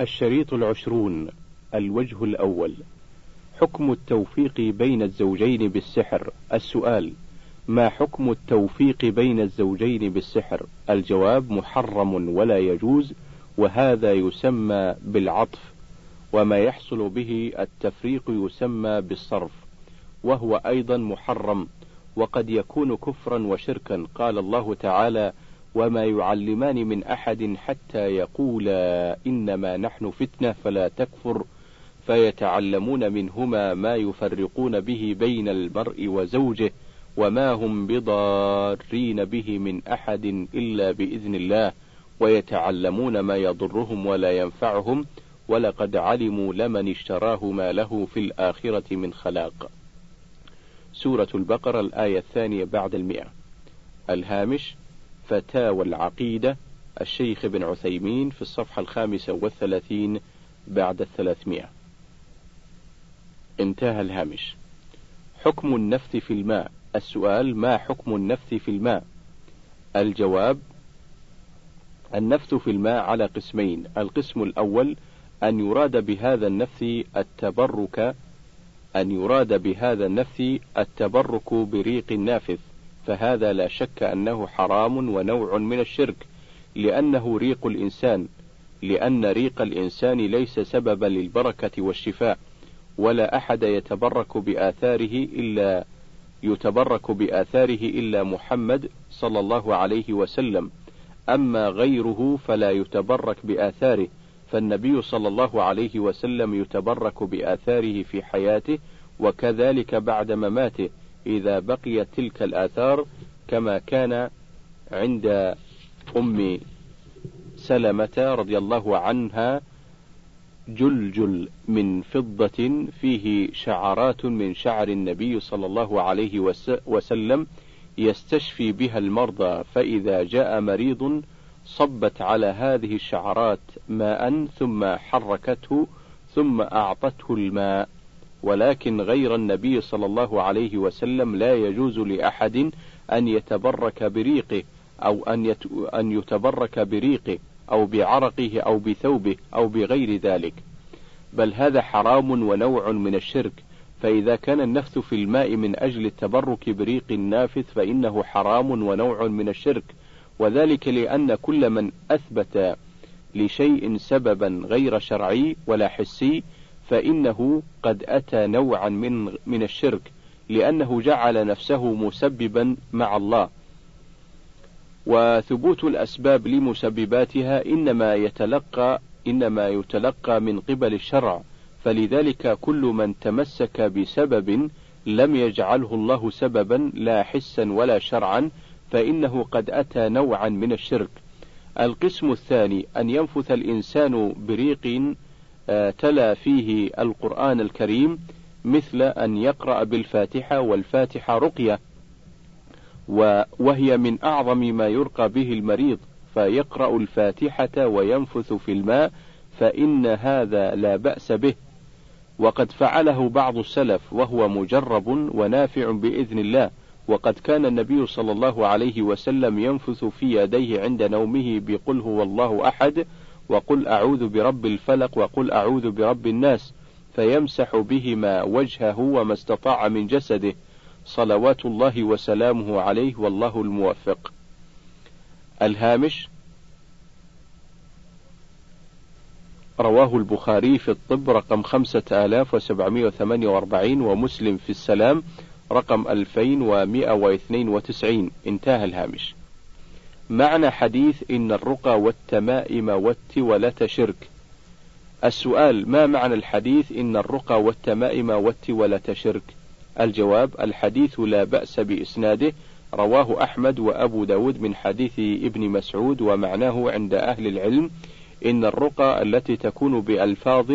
الشريط العشرون الوجه الأول. حكم التوفيق بين الزوجين بالسحر. السؤال ما حكم التوفيق بين الزوجين بالسحر؟ الجواب محرم ولا يجوز وهذا يسمى بالعطف وما يحصل به التفريق يسمى بالصرف وهو أيضا محرم وقد يكون كفرا وشركا. قال الله تعالى وما يعلمان من أحد حتى يقولا إنما نحن فتنة فلا تكفر فيتعلمون منهما ما يفرقون به بين المرء وزوجه وما هم بضارين به من أحد إلا بإذن الله ويتعلمون ما يضرهم ولا ينفعهم ولقد علموا لمن اشتراه ما له في الآخرة من خلاق. سورة البقرة الآية الثانية بعد المئة. الهامش فتاوى العقيدة الشيخ بن عثيمين في الصفحة الخامسة والثلاثين بعد الثلاثمائة. انتهى الهامش. حكم النفث في الماء. السؤال ما حكم النفث في الماء؟ الجواب النفث في الماء على قسمين. القسم الأول أن يراد بهذا النفث التبرك أن يراد بهذا النفث التبرك بريق النافث فهذا لا شك أنه حرام ونوع من الشرك لأنه ريق الإنسان لأن ريق الإنسان ليس سببا للبركة والشفاء ولا أحد يتبرك بآثاره إلا يتبرك بآثاره إلا محمد صلى الله عليه وسلم. أما غيره فلا يتبرك بآثاره فالنبي صلى الله عليه وسلم يتبرك بآثاره في حياته وكذلك بعد مماته. إذا بقيت تلك الآثار كما كان عند أم سلمة رضي الله عنها جلجل من فضة فيه شعرات من شعر النبي صلى الله عليه وسلم يستشفي بها المرضى فإذا جاء مريض صبت على هذه الشعرات ماء ثم حركته ثم أعطته الماء. ولكن غير النبي صلى الله عليه وسلم لا يجوز لأحد أن يتبرك بريقه أو أن أن يتبرك بريقه أو بعرقه أو بثوبه أو بغير ذلك، بل هذا حرام ونوع من الشرك، فإذا كان النفث في الماء من أجل التبرك بريق النافث فإنه حرام ونوع من الشرك، وذلك لأن كل من أثبت لشيء سببا غير شرعي ولا حسي فإنه قد أتى نوعا من من الشرك لأنه جعل نفسه مسببا مع الله. وثبوت الأسباب لمسبباتها إنما يتلقى إنما يتلقى من قبل الشرع. فلذلك كل من تمسك بسبب لم يجعله الله سببا لا حسا ولا شرعا فإنه قد أتى نوعا من الشرك. القسم الثاني أن ينفث الإنسان بريق تلا فيه القرآن الكريم مثل أن يقرأ بالفاتحة والفاتحة رقية وهي من أعظم ما يرقى به المريض فيقرأ الفاتحة وينفث في الماء فإن هذا لا بأس به. وقد فعله بعض السلف وهو مجرب ونافع بإذن الله. وقد كان النبي صلى الله عليه وسلم ينفث في يديه عند نومه بقل هو الله أحد وقل أعوذ برب الفلق وقل أعوذ برب الناس فيمسح بهما وجهه وما استطاع من جسده. صلوات الله وسلامه عليه والله الموفق. الهامش رواه البخاري في الطب رقم خمسة آلاف وسبعمائة وثمانية وأربعين ومسلم في السلام رقم ألفين ومائة واثنين وتسعين. انتهى الهامش. معنى حديث إن الرقى والتمائم والتولة شرك. السؤال ما معنى الحديث إن الرقى والتمائم والتولة شرك؟ الجواب الحديث لا بأس بإسناده رواه أحمد وأبو داود من حديث ابن مسعود ومعناه عند أهل العلم إن الرقى التي تكون بألفاظ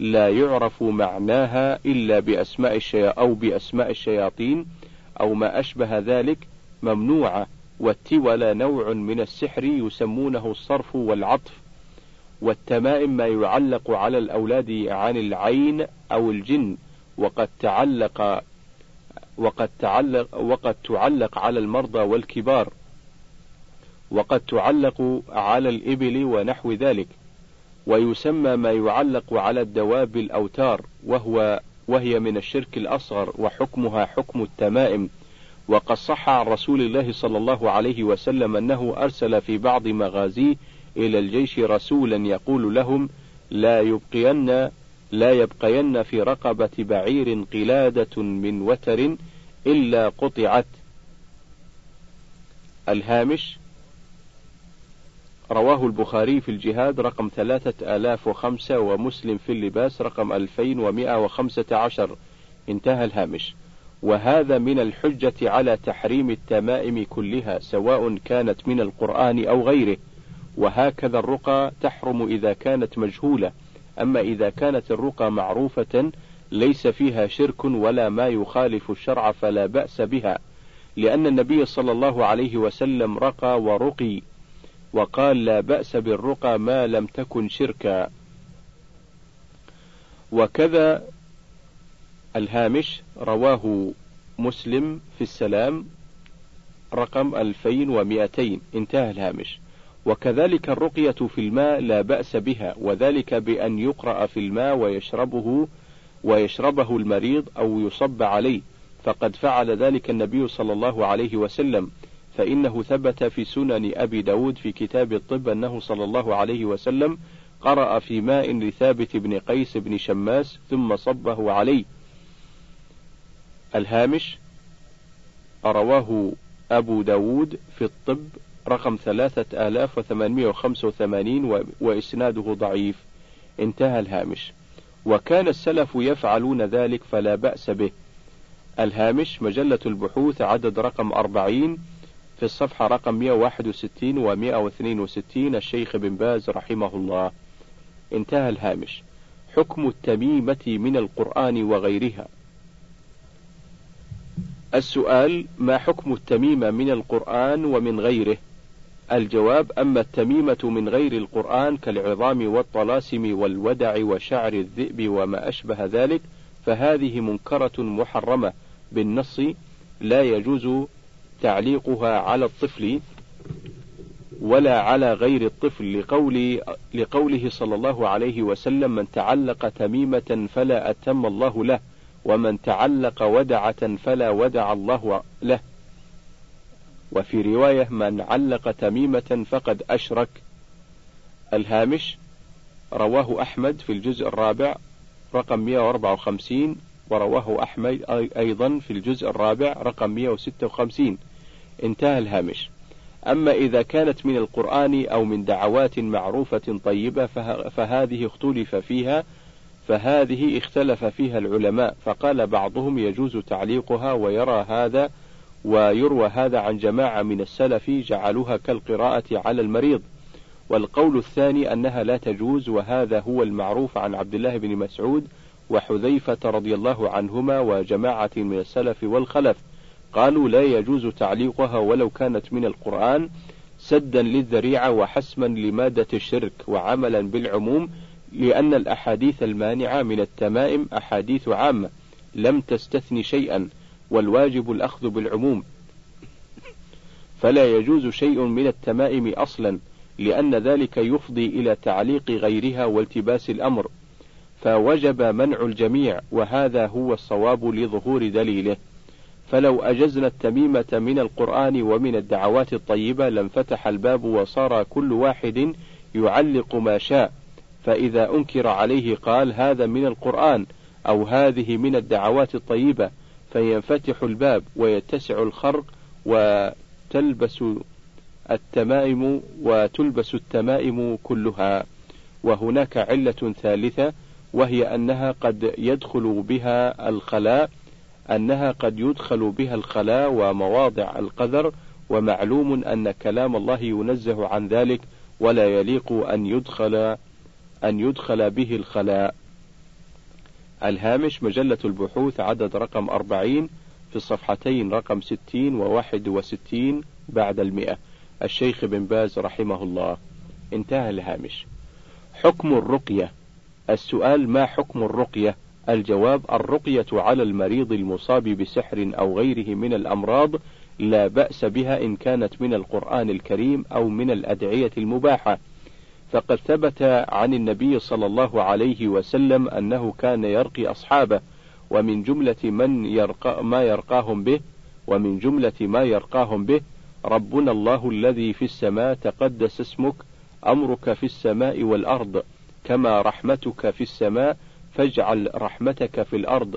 لا يعرف معناها إلا بأسماء الشيا أو بأسماء الشياطين أو ما أشبه ذلك ممنوعة. والتولى نوع من السحر يسمونه الصرف والعطف والتمائم ما يعلق على الأولاد عن العين أو الجن وقد تعلق وقد تعلق وقد تعلق على المرضى والكبار وقد تعلق على الإبل ونحو ذلك ويسمى ما يعلق على الدواب الأوتار وهو وهي من الشرك الأصغر وحكمها حكم التمائم. وقد صح عن رسول الله صلى الله عليه وسلم أنه أرسل في بعض مغازيه إلى الجيش رسولا يقول لهم لا يبقين لا يبقين في رقبة بعير قلادة من وتر إلا قطعت. الهامش رواه البخاري في الجهاد رقم ثلاثة آلاف وخمسة ومسلم في اللباس رقم ألفين ومائة وخمسة عشر. انتهى الهامش. وهذا من الحجة على تحريم التمائم كلها سواء كانت من القرآن أو غيره. وهكذا الرقى تحرم إذا كانت مجهولة. أما إذا كانت الرقى معروفة ليس فيها شرك ولا ما يخالف الشرع فلا بأس بها. لأن النبي صلى الله عليه وسلم رقى ورقي وقال لا بأس بالرقى ما لم تكن شركا. وكذا الهامش رواه مسلم في السلام رقم 2200 انتهى الهامش. وكذلك الرقية في الماء لا بأس بها وذلك بأن يقرأ في الماء ويشربه ويشربه المريض أو يصب عليه. فقد فعل ذلك النبي صلى الله عليه وسلم. فإنه ثبت في سنن أبي داود في كتاب الطب أنه صلى الله عليه وسلم قرأ في ماء لثابت بن قيس بن شماس ثم صبه عليه. الهامش رواه أبو داود في الطب رقم ثلاثة آلاف وثمانمائة وخمسة وثمانين وإسناده ضعيف. انتهى الهامش. وكان السلف يفعلون ذلك فلا بأس به. الهامش مجلة البحوث عدد رقم أربعين في الصفحة رقم 161 و 162 الشيخ بن باز رحمه الله. انتهى الهامش. حكم التميمة من القرآن وغيرها. السؤال ما حكم التميمة من القرآن ومن غيره؟ الجواب أما التميمة من غير القرآن كالعظام والطلاسم والودع وشعر الذئب وما أشبه ذلك فهذه منكرة محرمة. بالنص لا يجوز تعليقها على الطفل ولا على غير الطفل لقول لقوله صلى الله عليه وسلم من تعلق تميمة فلا أتم الله له. ومن تعلق ودعة فلا ودع الله له. وفي رواية من علق تميمة فقد أشرك. الهامش رواه أحمد في الجزء الرابع رقم 154 ورواه أحمد أيضا في الجزء الرابع رقم 156 انتهى الهامش. أما إذا كانت من القرآن أو من دعوات معروفة طيبة فهذه اختلف فيها فهذه اختلف فيها العلماء فقال بعضهم يجوز تعليقها ويرى هذا ويروى هذا عن جماعة من السلف جعلوها كالقراءة على المريض. والقول الثاني أنها لا تجوز وهذا هو المعروف عن عبد الله بن مسعود وحذيفة رضي الله عنهما وجماعة من السلف والخلف. قالوا لا يجوز تعليقها ولو كانت من القرآن سدا للذريعة وحسما لمادة الشرك وعملا بالعموم لأن الأحاديث المانعة من التمائم أحاديث عامة لم تستثني شيئا والواجب الأخذ بالعموم. فلا يجوز شيء من التمائم أصلا لأن ذلك يفضي إلى تعليق غيرها والتباس الأمر. فوجب منع الجميع وهذا هو الصواب لظهور دليله. فلو أجزنا التميمة من القرآن ومن الدعوات الطيبة لانفتح الباب وصار كل واحد يعلق ما شاء. فإذا أنكر عليه قال هذا من القرآن أو هذه من الدعوات الطيبة فينفتح الباب ويتسع الخرق وتلبس التمائم وتلبس التمائم كلها. وهناك علة ثالثة وهي أنها قد يدخل بها الخلاء أنها قد يدخل بها الخلاء ومواضع القذر ومعلوم أن كلام الله ينزه عن ذلك ولا يليق أن يدخل أن يدخل به الخلاء. الهامش مجلة البحوث عدد رقم أربعين في الصفحتين رقم ستين وواحد وستين بعد المئة. الشيخ بن باز رحمه الله. انتهى الهامش. حكم الرقية. السؤال ما حكم الرقية؟ الجواب الرقية على المريض المصاب بسحر أو غيره من الأمراض لا بأس بها إن كانت من القرآن الكريم أو من الأدعية المباحة. فقد ثبت عن النبي صلى الله عليه وسلم أنه كان يرقي أصحابه ومن جملة من يرقى ما يرقاهم به ومن جملة ما يرقاهم به ربنا الله الذي في السماء تقدس اسمك أمرك في السماء والأرض كما رحمتك في السماء فاجعل رحمتك في الأرض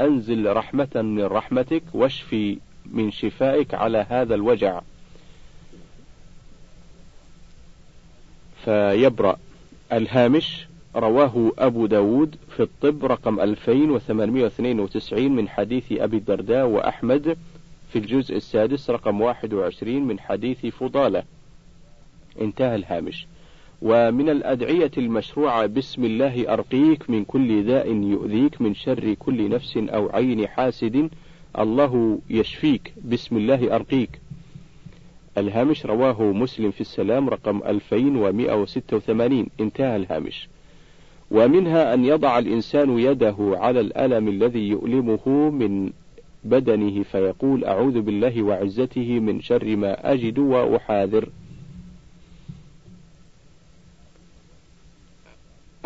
أنزل رحمة من رحمتك واشفي من شفائك على هذا الوجع. فيبرأ الهامش رواه أبو داود في الطب رقم 2892 من حديث أبي الدرداء وأحمد في الجزء السادس رقم 21 من حديث فضالة. انتهى الهامش. ومن الأدعية المشروعة بسم الله أرقيك من كل داء يؤذيك من شر كل نفس أو عين حاسد الله يشفيك. بسم الله أرقيك. الهامش رواه مسلم في السلام رقم 2186 انتهى الهامش. ومنها أن يضع الإنسان يده على الألم الذي يؤلمه من بدنه فيقول أعوذ بالله وعزته من شر ما أجد وأحاذر.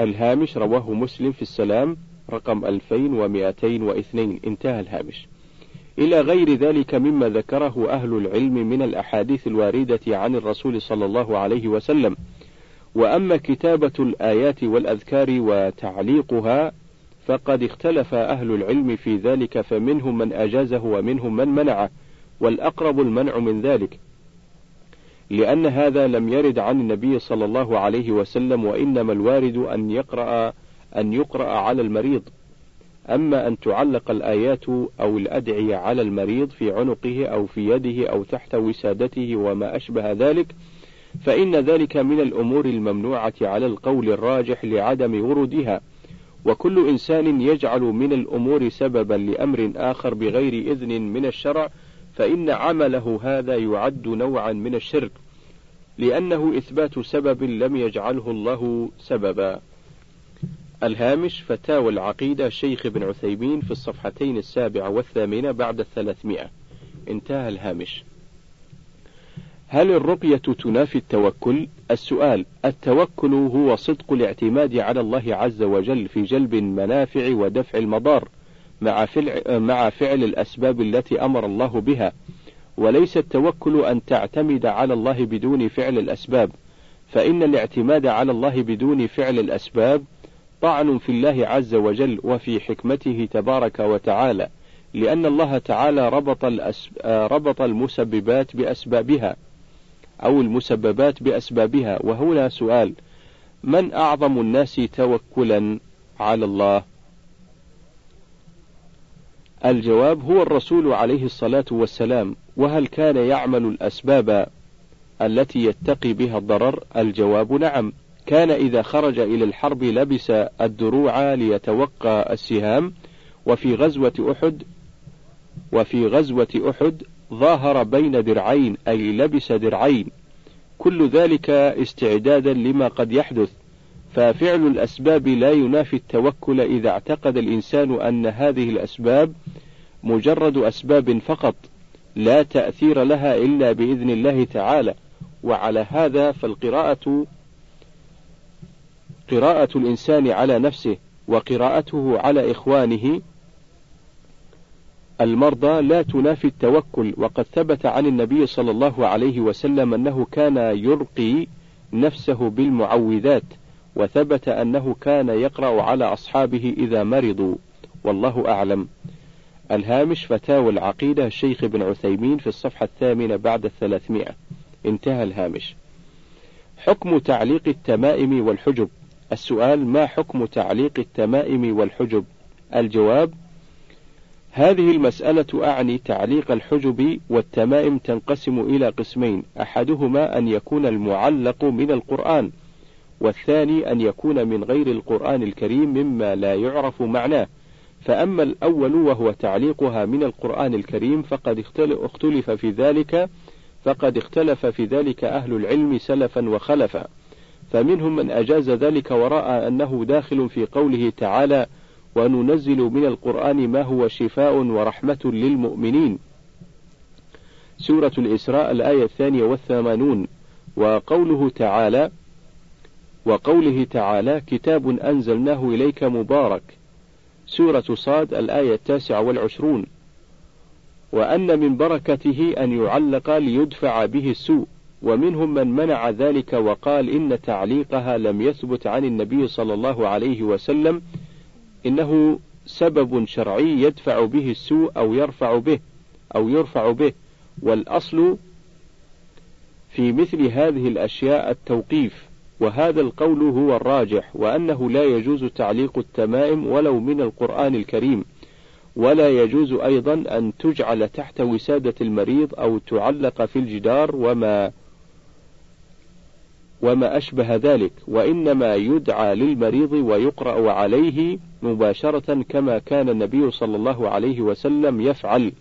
الهامش رواه مسلم في السلام رقم 2202 انتهى الهامش. إلى غير ذلك مما ذكره أهل العلم من الأحاديث الواردة عن الرسول صلى الله عليه وسلم. وأما كتابة الآيات والأذكار وتعليقها فقد اختلف أهل العلم في ذلك فمنهم من أجازه ومنهم من منعه والأقرب المنع من ذلك. لأن هذا لم يرد عن النبي صلى الله عليه وسلم وإنما الوارد أن يقرأ أن يقرأ على المريض. أما أن تعلق الآيات أو الأدعية على المريض في عنقه أو في يده أو تحت وسادته وما أشبه ذلك فإن ذلك من الأمور الممنوعة على القول الراجح لعدم ورودها وكل إنسان يجعل من الأمور سببا لأمر آخر بغير إذن من الشرع فإن عمله هذا يعد نوعا من الشرك لأنه إثبات سبب لم يجعله الله سببا. الهامش فتاوى العقيدة شيخ ابن عثيمين في الصفحتين السابعة والثامنة بعد الثلاثمائة. انتهى الهامش. هل الرقية تنافي التوكل؟ السؤال: التوكل هو صدق الاعتماد على الله عز وجل في جلب المنافع ودفع المضار، مع فعل مع فعل الأسباب التي أمر الله بها، وليس التوكل أن تعتمد على الله بدون فعل الأسباب، فإن الاعتماد على الله بدون فعل الأسباب طعن في الله عز وجل وفي حكمته تبارك وتعالى، لأن الله تعالى ربط, ربط المسببات بأسبابها، أو المسببات بأسبابها. وهنا سؤال من أعظم الناس توكلا على الله؟ الجواب هو الرسول عليه الصلاة والسلام. وهل كان يعمل الأسباب التي يتقي بها الضرر؟ الجواب نعم. كان إذا خرج إلى الحرب لبس الدروع ليتوقى السهام وفي غزوة أحد وفي غزوة أحد ظاهر بين درعين أي لبس درعين. كل ذلك استعدادا لما قد يحدث. ففعل الأسباب لا ينافي التوكل إذا اعتقد الإنسان أن هذه الأسباب مجرد أسباب فقط لا تأثير لها إلا بإذن الله تعالى. وعلى هذا فالقراءة قراءة الإنسان على نفسه وقراءته على إخوانه المرضى لا تنافي التوكل. وقد ثبت عن النبي صلى الله عليه وسلم أنه كان يرقي نفسه بالمعوذات وثبت أنه كان يقرأ على أصحابه إذا مرضوا. والله أعلم. الهامش فتاوى العقيدة الشيخ ابن عثيمين في الصفحة الثامنة بعد الثلاثمائة. انتهى الهامش. حكم تعليق التمائم والحجب. السؤال ما حكم تعليق التمائم والحجب؟ الجواب هذه المسألة أعني تعليق الحجب والتمائم تنقسم إلى قسمين، أحدهما أن يكون المعلق من القرآن، والثاني أن يكون من غير القرآن الكريم مما لا يعرف معناه، فأما الأول وهو تعليقها من القرآن الكريم فقد اختلف في ذلك فقد اختلف في ذلك أهل العلم سلفا وخلفا، فمنهم من أجاز ذلك ورأى أنه داخل في قوله تعالى: وننزل من القرآن ما هو شفاء ورحمة للمؤمنين. سورة الإسراء الآية الثانية والثمانون. وقوله تعالى: وقوله تعالى كتاب أنزلناه إليك مبارك سورة صاد الآية التاسعة والعشرون. وأن من بركته أن يعلق ليدفع به السوء ومنهم من منع ذلك وقال إن تعليقها لم يثبت عن النبي صلى الله عليه وسلم إنه سبب شرعي يدفع به السوء أو يرفع به أو يرفع به والأصل في مثل هذه الأشياء التوقيف وهذا القول هو الراجح وأنه لا يجوز تعليق التمائم ولو من القرآن الكريم ولا يجوز أيضا أن تجعل تحت وسادة المريض أو تعلق في الجدار وما وما أشبه ذلك وإنما يدعى للمريض ويقرأ عليه مباشرة كما كان النبي صلى الله عليه وسلم يفعل.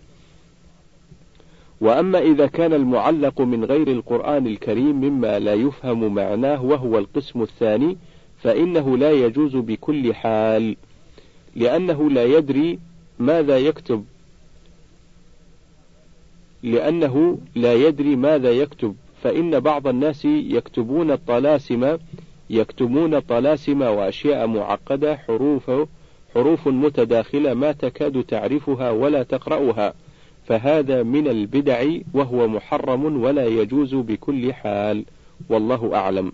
وأما إذا كان المعلق من غير القرآن الكريم مما لا يفهم معناه وهو القسم الثاني فإنه لا يجوز بكل حال لأنه لا يدري ماذا يكتب لأنه لا يدري ماذا يكتب. فإن بعض الناس يكتبون الطلاسم يكتبون طلاسم وأشياء معقدة حروف حروف متداخلة ما تكاد تعرفها ولا تقرأها فهذا من البدع وهو محرم ولا يجوز بكل حال والله أعلم.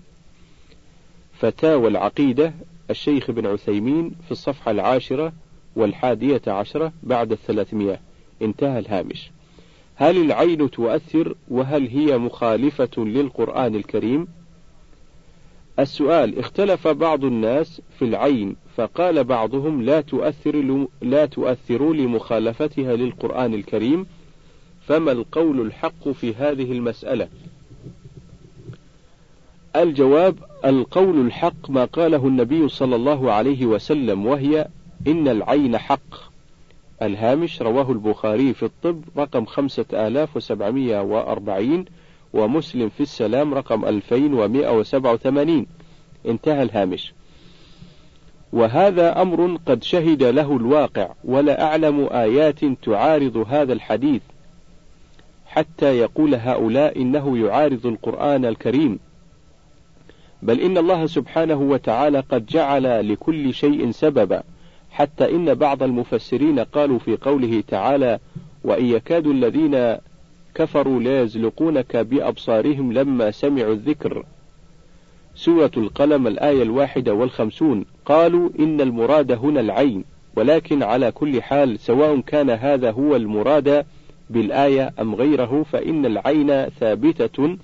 فتاوى العقيدة الشيخ بن عثيمين في الصفحة العاشرة والحادية عشرة بعد الثلاثمائة. انتهى الهامش. هل العين تؤثر وهل هي مخالفة للقرآن الكريم؟ السؤال اختلف بعض الناس في العين فقال بعضهم لا تؤثر لا تؤثر لمخالفتها للقرآن الكريم فما القول الحق في هذه المسألة؟ الجواب القول الحق ما قاله النبي صلى الله عليه وسلم وهي إن العين حق. الهامش رواه البخاري في الطب رقم خمسة آلاف وسبعمائة وأربعين ومسلم في السلام رقم ألفين ومائة وسبعة وثمانين. انتهى الهامش. وهذا أمر قد شهد له الواقع ولا أعلم آيات تعارض هذا الحديث حتى يقول هؤلاء إنه يعارض القرآن الكريم. بل إن الله سبحانه وتعالى قد جعل لكل شيء سببا. حتى إن بعض المفسرين قالوا في قوله تعالى وإن يكاد الذين كفروا ليزلقونك بأبصارهم لما سمعوا الذكر سورة القلم الآية الواحدة والخمسون قالوا إن المراد هنا العين ولكن على كل حال سواء كان هذا هو المراد بالآية أم غيره فإن العين ثابتة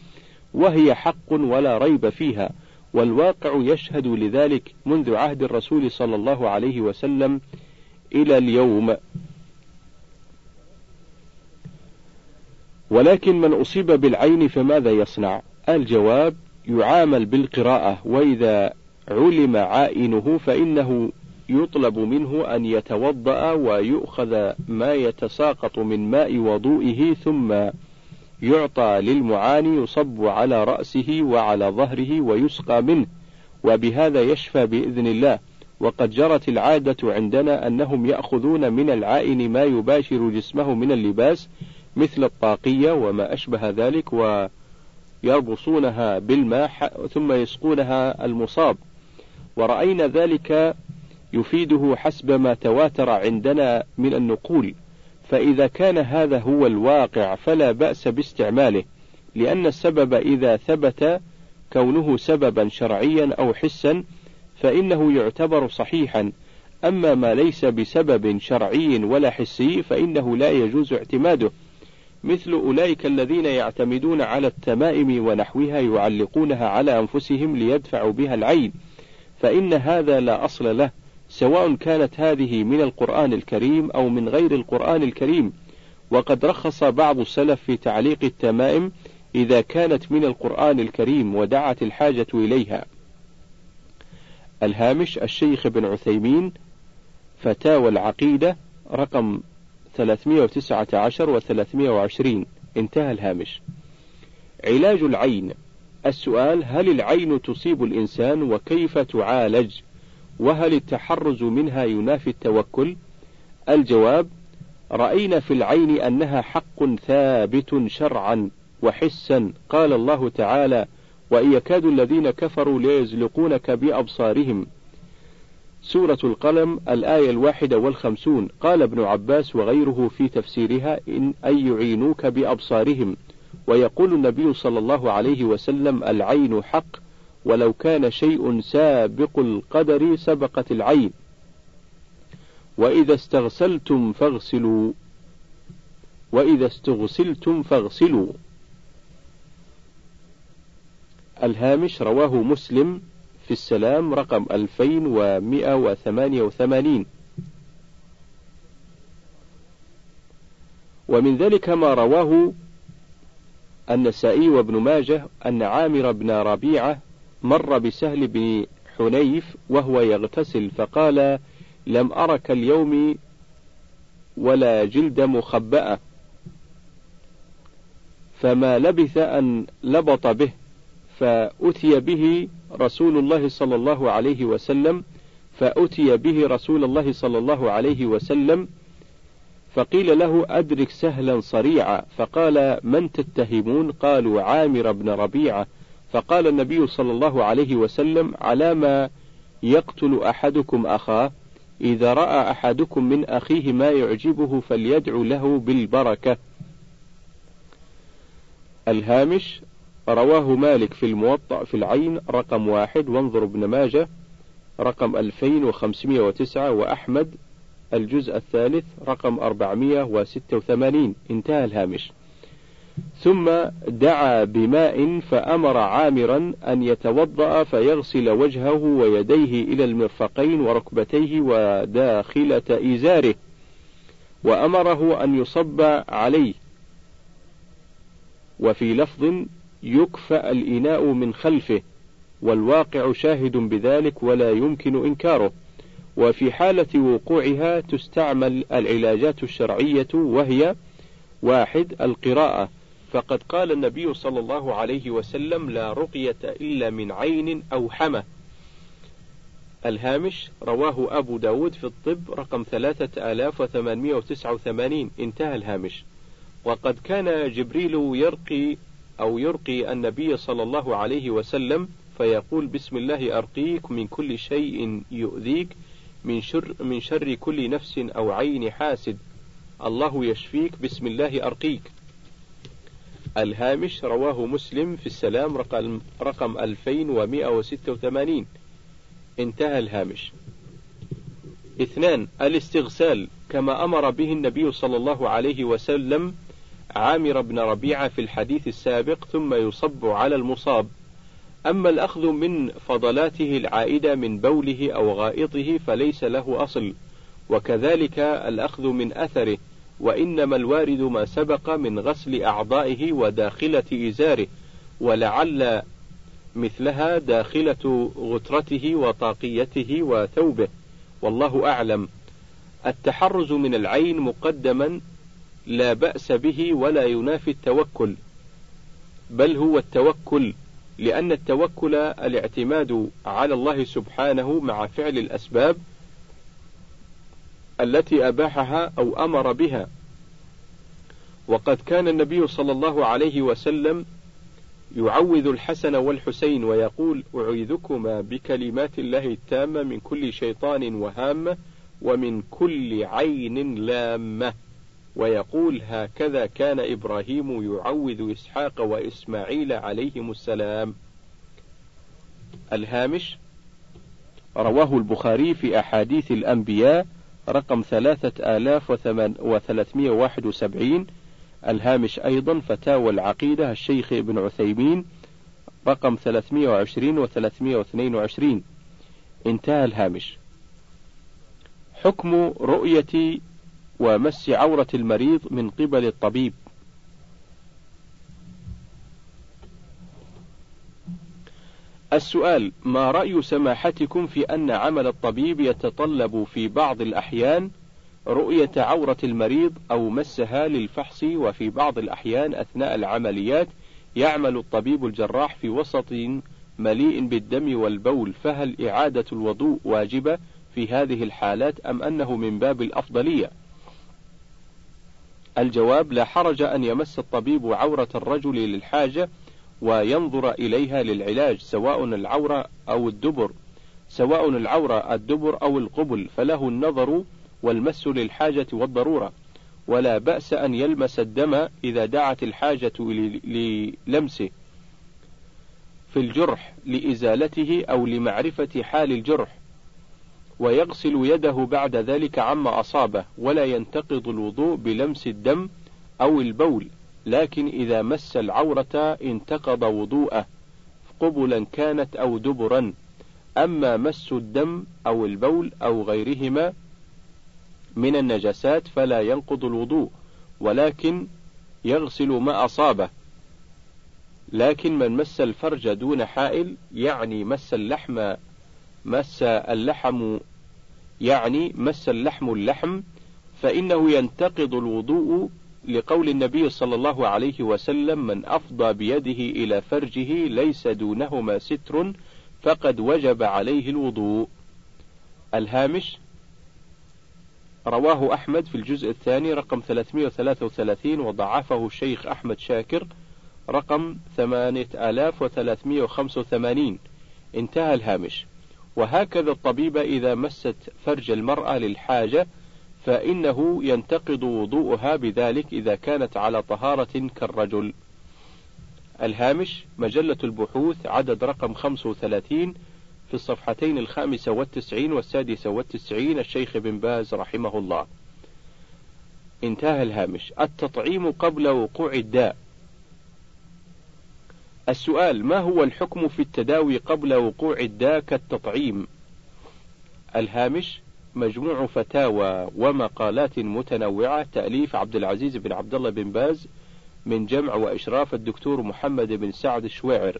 وهي حق ولا ريب فيها والواقع يشهد لذلك منذ عهد الرسول صلى الله عليه وسلم إلى اليوم ولكن من أصيب بالعين فماذا يصنع؟ الجواب يعامل بالقراءة وإذا علم عائنه فإنه يطلب منه أن يتوضأ ويؤخذ ما يتساقط من ماء وضوئه ثم يعطى للمعاني يصب على رأسه وعلى ظهره ويسقى منه وبهذا يشفى بإذن الله. وقد جرت العادة عندنا أنهم يأخذون من العائن ما يباشر جسمه من اللباس مثل الطاقية وما أشبه ذلك ويربصونها بالماء ثم يسقونها المصاب. ورأينا ذلك يفيده حسب ما تواتر عندنا من النقول. فإذا كان هذا هو الواقع فلا بأس باستعماله لأن السبب إذا ثبت كونه سببا شرعيا أو حسا فإنه يعتبر صحيحا. أما ما ليس بسبب شرعي ولا حسي فإنه لا يجوز اعتماده. مثل أولئك الذين يعتمدون على التمائم ونحوها يعلقونها على أنفسهم ليدفعوا بها العين فإن هذا لا أصل له. سواء كانت هذه من القرآن الكريم أو من غير القرآن الكريم. وقد رخص بعض السلف في تعليق التمائم إذا كانت من القرآن الكريم ودعت الحاجة إليها. الهامش الشيخ بن عثيمين فتاوى العقيدة رقم 319 و 320 انتهى الهامش. علاج العين. السؤال هل العين تصيب الإنسان وكيف تعالج؟ وهل التحرز منها ينافي التوكل؟ الجواب رأينا في العين أنها حق ثابت شرعا وحسا قال الله تعالى وإن يكاد الذين كفروا ليزلقونك بأبصارهم. سورة القلم الآية الواحدة والخمسون قال ابن عباس وغيره في تفسيرها إن أن يعينوك بأبصارهم. ويقول النبي صلى الله عليه وسلم العين حق ولو كان شيء سابق القدر سبقت العين. وإذا استغسلتم فاغسلوا. وإذا استغسلتم فاغسلوا. الهامش رواه مسلم في السلام رقم 2188 ومن ذلك ما رواه النسائي وابن ماجه أن عامر بن ربيعة مر بسهل بن حنيف وهو يغتسل فقال لم أرك اليوم ولا جلد مخبأة. فما لبث أن لبط به فأتي به رسول الله صلى الله عليه وسلم فأتي به رسول الله صلى الله عليه وسلم فقيل له أدرك سهلا صريعا. فقال من تتهمون؟ قالوا عامر بن ربيعة. فقال النبي صلى الله عليه وسلم على ما يقتل أحدكم أخاه إذا رأى أحدكم من أخيه ما يعجبه فليدعو له بالبركة. الهامش رواه مالك في الموطأ في العين رقم واحد وانظر ابن ماجه رقم 2509 وأحمد الجزء الثالث رقم 486 انتهى الهامش. ثم دعا بماء فأمر عامرا أن يتوضأ فيغسل وجهه ويديه إلى المرفقين وركبتيه وداخلة إزاره وأمره أن يصب عليه. وفي لفظ يكفأ الإناء من خلفه والواقع شاهد بذلك ولا يمكن إنكاره. وفي حالة وقوعها تستعمل العلاجات الشرعية وهي واحد القراءة. فقد قال النبي صلى الله عليه وسلم لا رقية إلا من عين أو حمى. الهامش رواه أبو داود في الطب رقم ثلاثة آلاف وثمانمائة وتسعة وثمانين. انتهى الهامش. وقد كان جبريل يرقي أو يرقي النبي صلى الله عليه وسلم فيقول بسم الله أرقيك من كل شيء يؤذيك من شر من شر كل نفس أو عين حاسد. الله يشفيك. بسم الله أرقيك. الهامش رواه مسلم في السلام رقم, رقم 2186 انتهى الهامش. اثنان الاستغسال كما أمر به النبي صلى الله عليه وسلم عامر بن ربيعة في الحديث السابق ثم يصب على المصاب. أما الأخذ من فضلاته العائدة من بوله أو غائطه فليس له أصل وكذلك الأخذ من أثره. وإنما الوارد ما سبق من غسل أعضائه وداخلة إزاره ولعل مثلها داخلة غترته وطاقيته وثوبه. والله أعلم. التحرز من العين مقدما لا بأس به ولا ينافي التوكل. بل هو التوكل لأن التوكل الاعتماد على الله سبحانه مع فعل الأسباب التي أباحها أو أمر بها. وقد كان النبي صلى الله عليه وسلم يعوذ الحسن والحسين ويقول أعيذكما بكلمات الله التامة من كل شيطان وهامة ومن كل عين لامة. ويقول هكذا كان إبراهيم يعوذ إسحاق وإسماعيل عليهم السلام. الهامش رواه البخاري في أحاديث الأنبياء رقم ثلاثة آلاف وثلاثمائة واحد وسبعين. الهامش أيضا فتاوى العقيدة الشيخ ابن عثيمين رقم 320 و 322 انتهى الهامش. حكم رؤية ومس عورة المريض من قبل الطبيب. السؤال ما رأي سماحتكم في أن عمل الطبيب يتطلب في بعض الأحيان رؤية عورة المريض أو مسها للفحص وفي بعض الأحيان أثناء العمليات يعمل الطبيب الجراح في وسط مليء بالدم والبول فهل إعادة الوضوء واجبة في هذه الحالات أم أنه من باب الأفضلية؟ الجواب لا حرج أن يمس الطبيب عورة الرجل للحاجة وينظر إليها للعلاج سواء العورة أو الدبر. سواء العورة الدبر أو القبل فله النظر والمس للحاجة والضرورة. ولا بأس أن يلمس الدم إذا دعت الحاجة للمسه في الجرح لإزالته أو لمعرفة حال الجرح. ويغسل يده بعد ذلك عما أصابه ولا ينتقض الوضوء بلمس الدم أو البول. لكن إذا مس العورة انتقض وضوءه قبلا كانت أو دبرا. أما مس الدم أو البول أو غيرهما من النجاسات فلا ينقض الوضوء ولكن يغسل ما أصابه. لكن من مس الفرج دون حائل يعني مس اللحم مس اللحم يعني مس اللحم اللحم فإنه ينتقض الوضوء لقول النبي صلى الله عليه وسلم من أفضى بيده إلى فرجه ليس دونهما ستر فقد وجب عليه الوضوء. الهامش رواه أحمد في الجزء الثاني رقم 333 وضعفه الشيخ أحمد شاكر رقم 8385 انتهى الهامش وهكذا الطبيب إذا مست فرج المرأة للحاجة فإنه ينتقض وضوءها بذلك إذا كانت على طهارة كالرجل. الهامش مجلة البحوث عدد رقم 35 في الصفحتين الخامسة والتسعين والسادسة والتسعين الشيخ بن باز رحمه الله. انتهى الهامش. التطعيم قبل وقوع الداء. السؤال ما هو الحكم في التداوي قبل وقوع الداء كالتطعيم؟ الهامش مجموع فتاوى ومقالات متنوعة تأليف عبد العزيز بن عبد الله بن باز من جمع وإشراف الدكتور محمد بن سعد الشويعر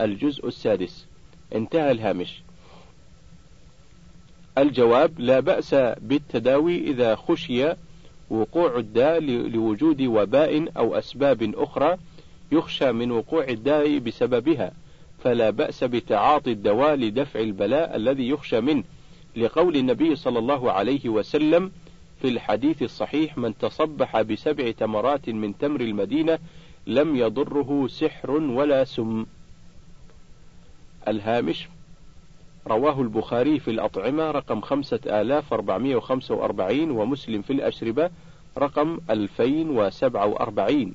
الجزء السادس. انتهى الهامش. الجواب لا بأس بالتداوي إذا خشي وقوع الداء لوجود وباء أو أسباب أخرى يخشى من وقوع الداء بسببها فلا بأس بتعاطي الدواء لدفع البلاء الذي يخشى منه. لقول النبي صلى الله عليه وسلم في الحديث الصحيح من تصبح بسبع تمرات من تمر المدينة لم يضره سحر ولا سم. الهامش رواه البخاري في الأطعمة رقم خمسة آلاف أربعمائة وخمسة وأربعين ومسلم في الأشربة رقم ألفين وسبعة وأربعين.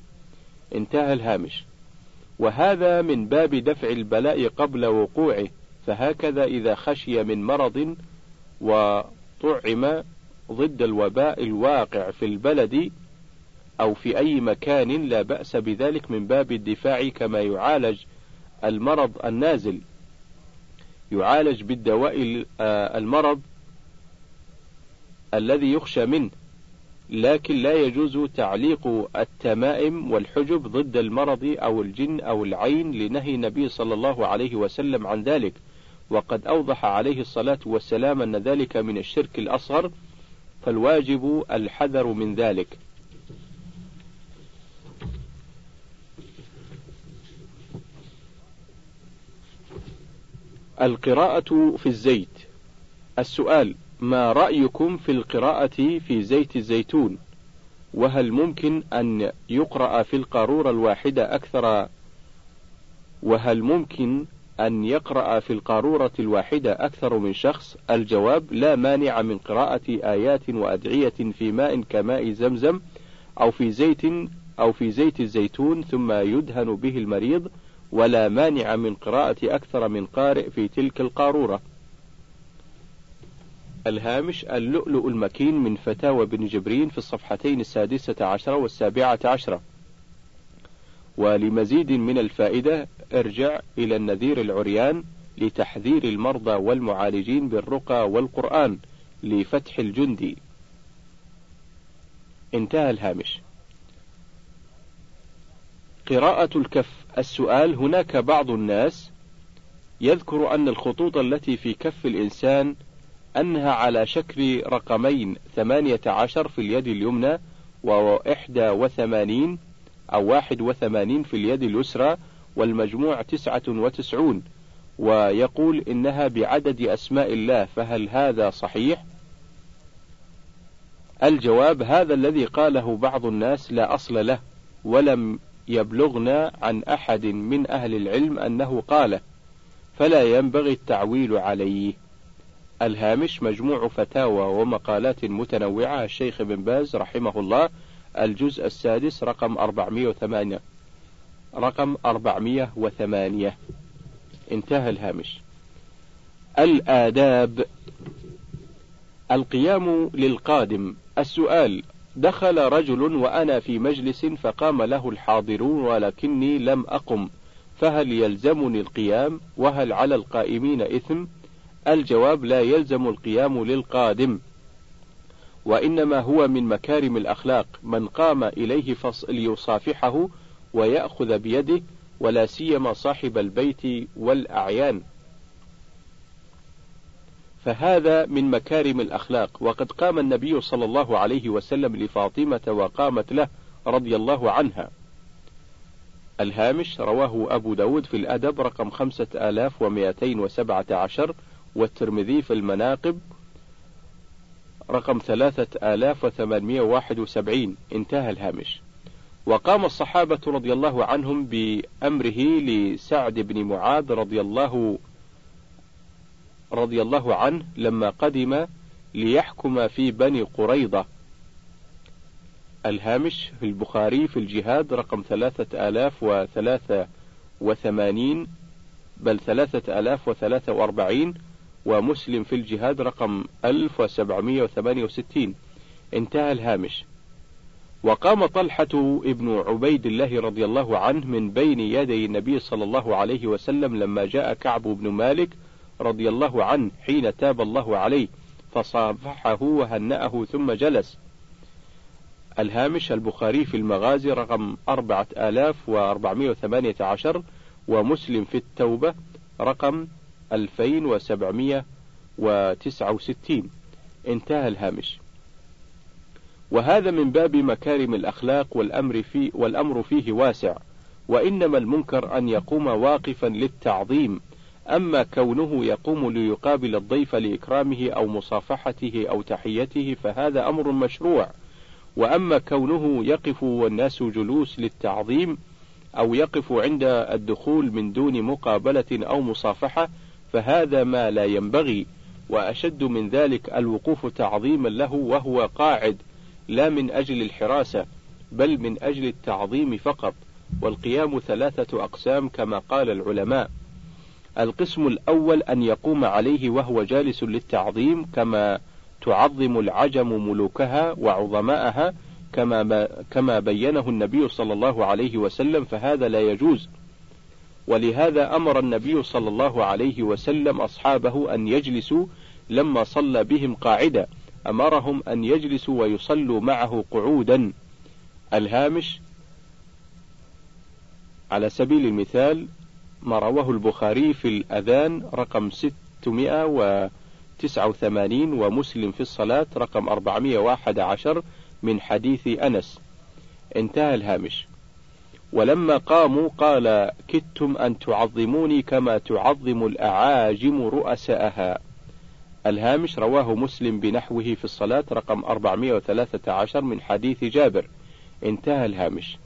انتهى الهامش. وهذا من باب دفع البلاء قبل وقوعه فهكذا إذا خشي من مرض وطعم ضد الوباء الواقع في البلد أو في أي مكان لا بأس بذلك من باب الدفاع كما يعالج المرض النازل. يعالج بالدواء آه، المرض الذي يخشى منه لكن لا يجوز تعليق التمائم والحجب ضد المرض أو الجن أو العين لنهي النبي صلى الله عليه وسلم عن ذلك. وقد أوضح عليه الصلاة والسلام أن ذلك من الشرك الأصغر فالواجب الحذر من ذلك. القراءة في الزيت. السؤال ما رأيكم في القراءة في زيت الزيتون؟ وهل ممكن أن يقرأ في القارورة الواحدة أكثر؟ وهل ممكن أن يقرأ في القارورة الواحدة أكثر من شخص الجواب لا مانع من قراءة آيات وأدعية في ماء كماء زمزم أو في زيت أو في زيت الزيتون ثم يدهن به المريض ولا مانع من قراءة أكثر من قارئ في تلك القارورة. الهامش اللؤلؤ المكين من فتاوى بن جبرين في الصفحتين السادسة عشرة والسابعة عشرة. ولمزيد من الفائدة ارجع إلى النذير العريان لتحذير المرضى والمعالجين بالرقى والقرآن لفتح الجندي. انتهى الهامش. قراءة الكف السؤال هناك بعض الناس يذكر أن الخطوط التي في كف الإنسان أنها على شكل رقمين ثمانية عشر في اليد اليمنى وإحدى وثمانين أو واحد وثمانين في اليد اليسرى والمجموع تسعة وتسعون ويقول إنها بعدد أسماء الله فهل هذا صحيح؟ الجواب هذا الذي قاله بعض الناس لا أصل له ولم يبلغنا عن أحد من أهل العلم أنه قال فلا ينبغي التعويل عليه الهامش مجموع فتاوى ومقالات متنوعة الشيخ بن باز رحمه الله الجزء السادس رقم 408 رقم 408 انتهى الهامش. الآداب. القيام للقادم. السؤال دخل رجل وأنا في مجلس فقام له الحاضرون ولكني لم أقم. فهل يلزمني القيام؟ وهل على القائمين إثم؟ الجواب لا يلزم القيام للقادم. وإنما هو من مكارم الأخلاق من قام إليه ليصافحه ويأخذ بيده ولا سيما صاحب البيت والأعيان. فهذا من مكارم الأخلاق. وقد قام النبي صلى الله عليه وسلم لفاطمة وقامت له رضي الله عنها. الهامش رواه أبو داود في الأدب رقم خمسة آلاف ومائتين وسبعة عشر والترمذي في المناقب رقم ثلاثة آلاف وثمانمائة واحد وسبعين. انتهى الهامش. وقام الصحابة رضي الله عنهم بأمره لسعد بن معاذ رضي الله رضي الله عنه لما قدم ليحكم في بني قريضة الهامش في البخاري في الجهاد رقم ثلاثة آلاف وثلاثة وثمانين بل ثلاثة آلاف وثلاثة وأربعين. ومسلم في الجهاد رقم ألف وسبعمائة وثمانية وستين. انتهى الهامش. وقام طلحة ابن عبيد الله رضي الله عنه من بين يدي النبي صلى الله عليه وسلم لما جاء كعب بن مالك رضي الله عنه حين تاب الله عليه فصافحه وهنأه ثم جلس. الهامش البخاري في المغازي رقم أربعة آلاف وأربعمائة وثمانية عشر ومسلم في التوبة رقم ألفين وسبعمائة وتسعة وستين. انتهى الهامش. وهذا من باب مكارم الأخلاق والأمر, في والأمر فيه واسع وإنما المنكر أن يقوم واقفا للتعظيم أما كونه يقوم ليقابل الضيف لإكرامه أو مصافحته أو تحيته فهذا أمر مشروع. وأما كونه يقف والناس جلوس للتعظيم أو يقف عند الدخول من دون مقابلة أو مصافحة فهذا ما لا ينبغي وأشد من ذلك الوقوف تعظيما له وهو قاعد لا من أجل الحراسة بل من أجل التعظيم فقط والقيام ثلاثة أقسام كما قال العلماء. القسم الأول أن يقوم عليه وهو جالس للتعظيم كما تعظم العجم ملوكها وعظماءها كما كما بينه النبي صلى الله عليه وسلم فهذا لا يجوز. ولهذا أمر النبي صلى الله عليه وسلم أصحابه أن يجلسوا لما صلى بهم قاعدة أمرهم أن يجلسوا ويصلوا معه قعودا. الهامش على سبيل المثال ما رواه البخاري في الأذان رقم 689 ومسلم في الصلاة رقم 411 من حديث أنس. انتهى الهامش. ولما قاموا قال كدتم أن تعظموني كما تعظم الأعاجم رؤساءها. الهامش رواه مسلم بنحوه في الصلاة رقم 413 من حديث جابر. انتهى الهامش.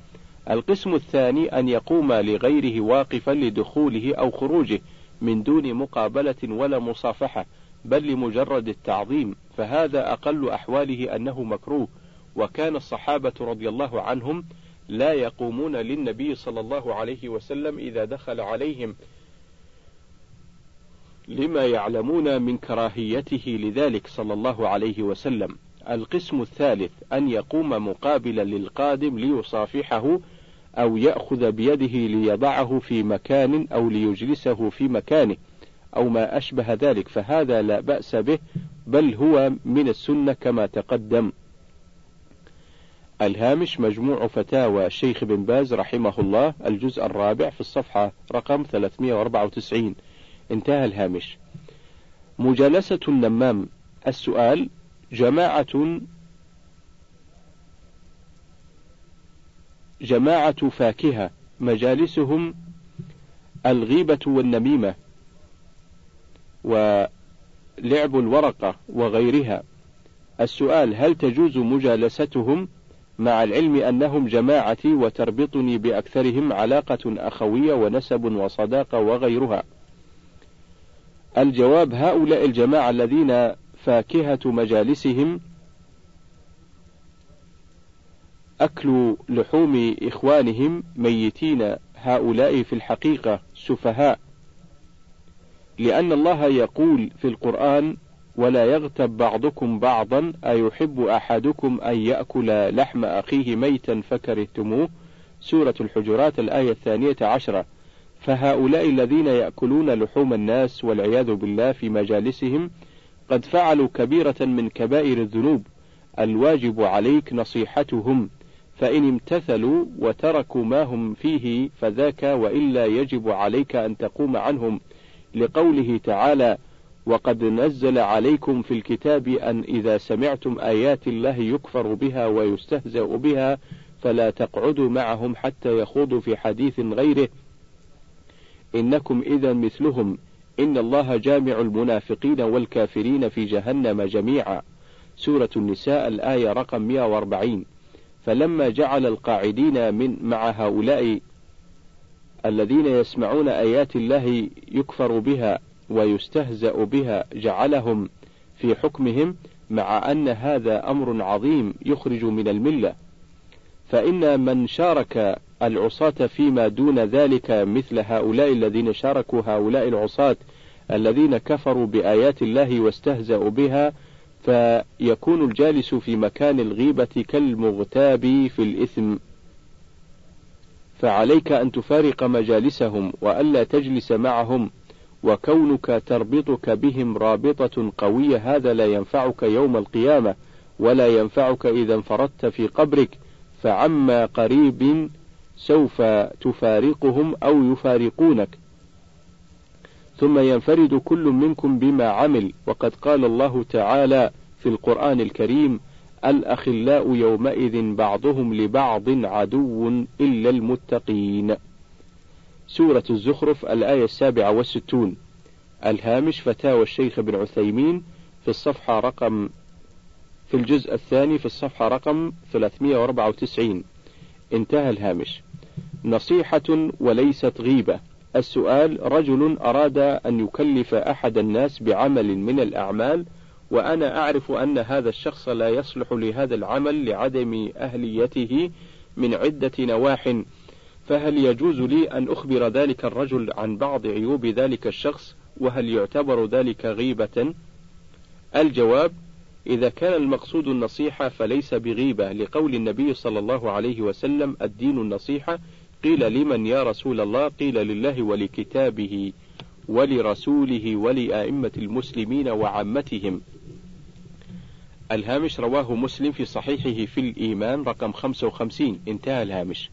القسم الثاني أن يقوم لغيره واقفا لدخوله أو خروجه من دون مقابلة ولا مصافحة بل لمجرد التعظيم فهذا أقل أحواله أنه مكروه. وكان الصحابة رضي الله عنهم لا يقومون للنبي صلى الله عليه وسلم إذا دخل عليهم. لما يعلمون من كراهيته لذلك صلى الله عليه وسلم. القسم الثالث أن يقوم مقابلا للقادم ليصافحه أو يأخذ بيده ليضعه في مكان أو ليجلسه في مكانه أو ما أشبه ذلك. فهذا لا بأس به بل هو من السنة كما تقدم. الهامش مجموع فتاوى الشيخ بن باز رحمه الله الجزء الرابع في الصفحة رقم 394 انتهى الهامش. مجالسة النمام. السؤال جماعة جماعة فاكهة مجالسهم الغيبة والنميمة ولعب الورقة وغيرها. السؤال هل تجوز مجالستهم مع العلم أنهم جماعتي وتربطني بأكثرهم علاقة أخوية ونسب وصداقة وغيرها. الجواب هؤلاء الجماعة الذين فاكهة مجالسهم أكل لحوم إخوانهم ميتين هؤلاء في الحقيقة سفهاء لأن الله يقول في القرآن ولا يغتب بعضكم بعضا أيحب أحدكم أن يأكل لحم أخيه ميتا فكرهتموه؟ سورة الحجرات الآية الثانية عشرة. فهؤلاء الذين يأكلون لحوم الناس والعياذ بالله في مجالسهم قد فعلوا كبيرة من كبائر الذنوب. الواجب عليك نصيحتهم فإن امتثلوا وتركوا ما هم فيه فذاك وإلا يجب عليك أن تقوم عنهم. لقوله تعالى وقد نزل عليكم في الكتاب أن إذا سمعتم آيات الله يكفر بها ويستهزأ بها فلا تقعدوا معهم حتى يخوضوا في حديث غيره. إنكم إذا مثلهم. إن الله جامع المنافقين والكافرين في جهنم جميعا. سورة النساء الآية رقم 140 فلما جعل القاعدين من مع هؤلاء الذين يسمعون آيات الله يكفر بها ويستهزأ بها جعلهم في حكمهم مع أن هذا أمر عظيم يخرج من الملة. فإن من شارك العصاة فيما دون ذلك مثل هؤلاء الذين شاركوا هؤلاء العصاة الذين كفروا بآيات الله واستهزأوا بها فيكون الجالس في مكان الغيبة كالمغتاب في الإثم. فعليك أن تفارق مجالسهم وألا تجلس معهم. وكونك تربطك بهم رابطة قوية هذا لا ينفعك يوم القيامة ولا ينفعك إذا انفردت في قبرك. فعما قريب سوف تفارقهم أو يفارقونك. ثم ينفرد كل منكم بما عمل. وقد قال الله تعالى في القرآن الكريم الأخلاء يومئذ بعضهم لبعض عدو إلا المتقين. سورة الزخرف الآية السابعة والستون. الهامش فتاوى الشيخ ابن عثيمين في الصفحة رقم في الجزء الثاني في الصفحة رقم 394 انتهى الهامش. نصيحة وليست غيبة. السؤال رجل أراد أن يكلف أحد الناس بعمل من الأعمال وأنا أعرف أن هذا الشخص لا يصلح لهذا العمل لعدم أهليته من عدة نواح. فهل يجوز لي أن أخبر ذلك الرجل عن بعض عيوب ذلك الشخص؟ وهل يعتبر ذلك غيبة؟ الجواب إذا كان المقصود النصيحة فليس بغيبة لقول النبي صلى الله عليه وسلم الدين النصيحة قيل لمن يا رسول الله؟ قيل لله ولكتابه ولرسوله ولأئمة المسلمين وعامتهم. الهامش رواه مسلم في صحيحه في الإيمان رقم 55 انتهى الهامش.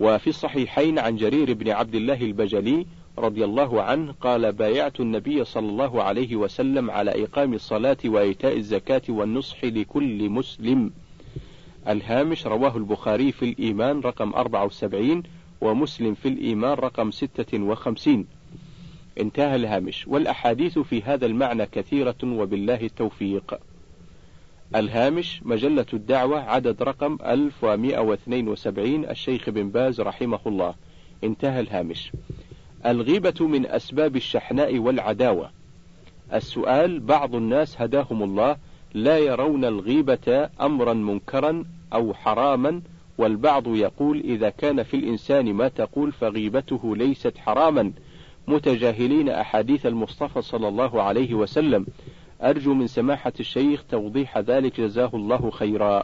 وفي الصحيحين عن جرير بن عبد الله البجلي رضي الله عنه قال بايعت النبي صلى الله عليه وسلم على إقام الصلاة وإيتاء الزكاة والنصح لكل مسلم. الهامش رواه البخاري في الإيمان رقم 74 ومسلم في الإيمان رقم 56 انتهى الهامش. والأحاديث في هذا المعنى كثيرة وبالله التوفيق. الهامش مجلة الدعوة عدد رقم 1172 الشيخ بن باز رحمه الله. انتهى الهامش. الغيبة من أسباب الشحناء والعداوة. السؤال بعض الناس هداهم الله لا يرون الغيبة أمرا منكرا أو حراما والبعض يقول إذا كان في الإنسان ما تقول فغيبته ليست حراما. متجاهلين أحاديث المصطفى صلى الله عليه وسلم. أرجو من سماحة الشيخ توضيح ذلك جزاه الله خيرا.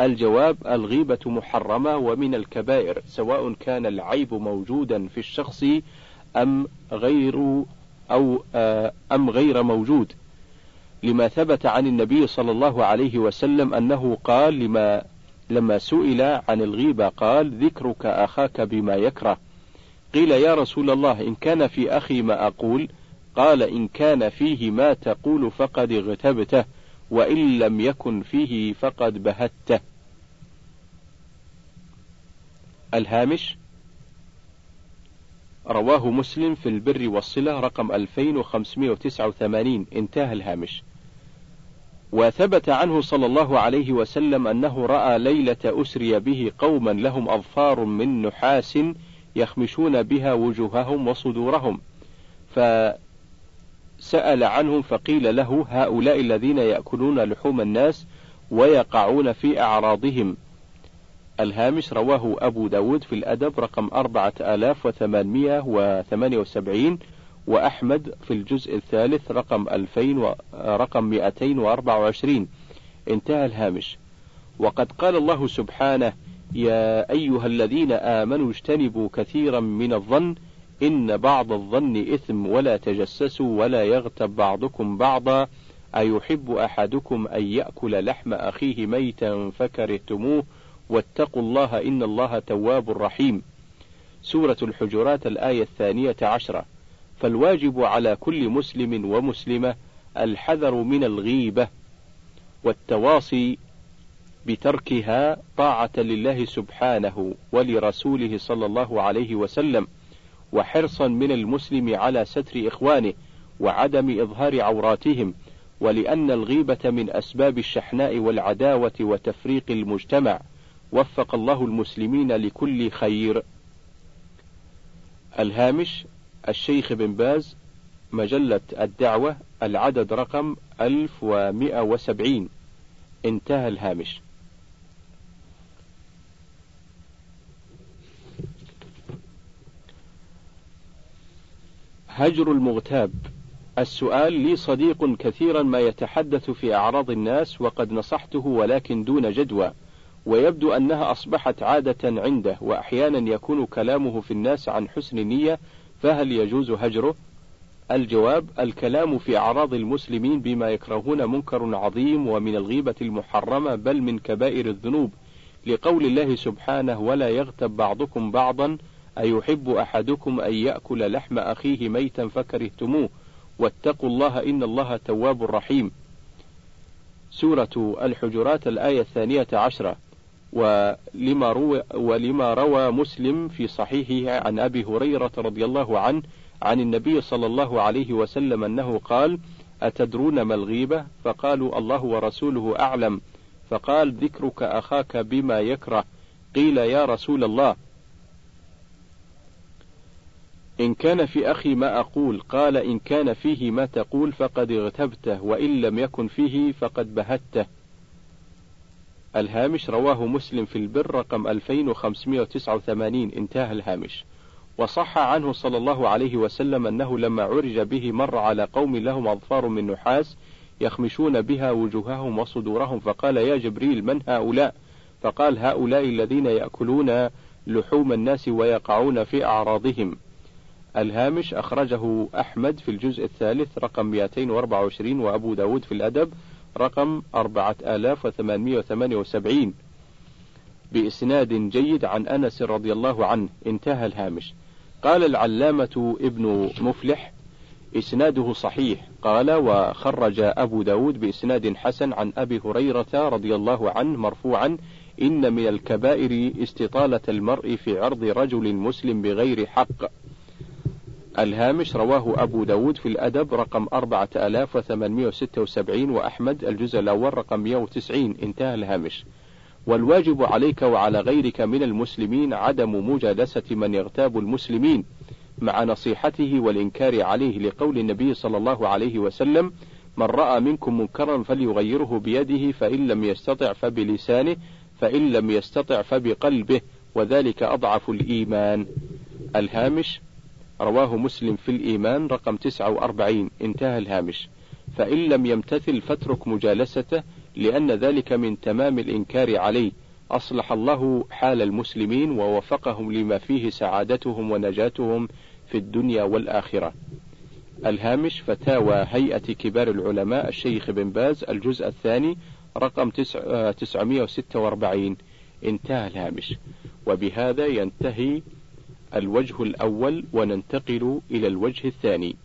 الجواب الغيبة محرمة ومن الكبائر سواء كان العيب موجودا في الشخص أم غير أو آه، أم غير موجود. لما ثبت عن النبي صلى الله عليه وسلم أنه قال لما لما سئل عن الغيبة قال ذكرك أخاك بما يكره. قيل يا رسول الله إن كان في أخي ما أقول قال إن كان فيه ما تقول فقد اغتبته وإن لم يكن فيه فقد بهته. الهامش رواه مسلم في البر والصلة رقم 2589 انتهى الهامش. وثبت عنه صلى الله عليه وسلم أنه رأى ليلة أسري به قوما لهم أظفار من نحاس يخمشون بها وجوههم وصدورهم. فسأل عنهم فقيل له هؤلاء الذين يأكلون لحوم الناس ويقعون في أعراضهم. الهامش رواه أبو داود في الأدب رقم أربعة آلاف وثمانمائة وثمانية وسبعين وأحمد في الجزء الثالث رقم ألفين و... رقم مئتين وأربعة وعشرين. انتهى الهامش. وقد قال الله سبحانه يا أيها الذين آمنوا اجتنبوا كثيرا من الظن إن بعض الظن إثم ولا تجسسوا ولا يغتب بعضكم بعضا. أيحب أحدكم أن يأكل لحم أخيه ميتا فكرهتموه. واتقوا الله إن الله تواب رحيم. سورة الحجرات الآية الثانية عشرة. فالواجب على كل مسلم ومسلمة الحذر من الغيبة والتواصي بتركها طاعة لله سبحانه ولرسوله صلى الله عليه وسلم. وحرصا من المسلم على ستر إخوانه وعدم إظهار عوراتهم ولأن الغيبة من أسباب الشحناء والعداوة وتفريق المجتمع. وفق الله المسلمين لكل خير. الهامش الشيخ بن باز مجلة الدعوة العدد رقم 1170 انتهى الهامش. هجر المغتاب السؤال لي صديق كثيرا ما يتحدث في أعراض الناس وقد نصحته ولكن دون جدوى ويبدو أنها أصبحت عادة عنده وأحيانا يكون كلامه في الناس عن حسن نية فهل يجوز هجره؟ الجواب الكلام في أعراض المسلمين بما يكرهون منكر عظيم ومن الغيبة المحرمة بل من كبائر الذنوب لقول الله سبحانه ولا يغتب بعضكم بعضا أيحب أحدكم أن يأكل لحم أخيه ميتا فكرهتموه؟ واتقوا الله إن الله تواب رحيم. سورة الحجرات الآية الثانية عشرة. ولما روى, ولما روى مسلم في صحيحه عن أبي هريرة رضي الله عنه عن النبي صلى الله عليه وسلم أنه قال أتدرون ما الغيبة؟ فقالوا الله ورسوله أعلم. فقال ذكرك أخاك بما يكره. قيل يا رسول الله. إن كان في أخي ما أقول قال إن كان فيه ما تقول فقد اغتبته وإن لم يكن فيه فقد بهته. الهامش رواه مسلم في البر رقم 2589 انتهى الهامش. وصح عنه صلى الله عليه وسلم أنه لما عرج به مر على قوم لهم أظفار من نحاس يخمشون بها وجوههم وصدورهم فقال يا جبريل من هؤلاء؟ فقال هؤلاء الذين يأكلون لحوم الناس ويقعون في أعراضهم. الهامش أخرجه أحمد في الجزء الثالث رقم 224 وأبو داود في الأدب رقم 4878 بإسناد جيد عن أنس رضي الله عنه انتهى الهامش. قال العلامة ابن مفلح إسناده صحيح. قال وخرج أبو داود بإسناد حسن عن أبي هريرة رضي الله عنه مرفوعا إن من الكبائر استطالة المرء في عرض رجل مسلم بغير حق. الهامش رواه أبو داود في الأدب رقم 4876 وأحمد الجزء الأول رقم 190 انتهى الهامش. والواجب عليك وعلى غيرك من المسلمين عدم مجالسة من يغتاب المسلمين مع نصيحته والإنكار عليه لقول النبي صلى الله عليه وسلم من رأى منكم منكرا فليغيره بيده فإن لم يستطع فبلسانه فإن لم يستطع فبقلبه وذلك أضعف الإيمان. الهامش رواه مسلم في الإيمان رقم 49 انتهى الهامش. فإن لم يمتثل فاترك مجالسته لأن ذلك من تمام الإنكار عليه. أصلح الله حال المسلمين ووفقهم لما فيه سعادتهم ونجاتهم في الدنيا والآخرة. الهامش فتاوى هيئة كبار العلماء الشيخ بن باز الجزء الثاني رقم 946 انتهى الهامش. وبهذا ينتهي الوجه الأول وننتقل إلى الوجه الثاني.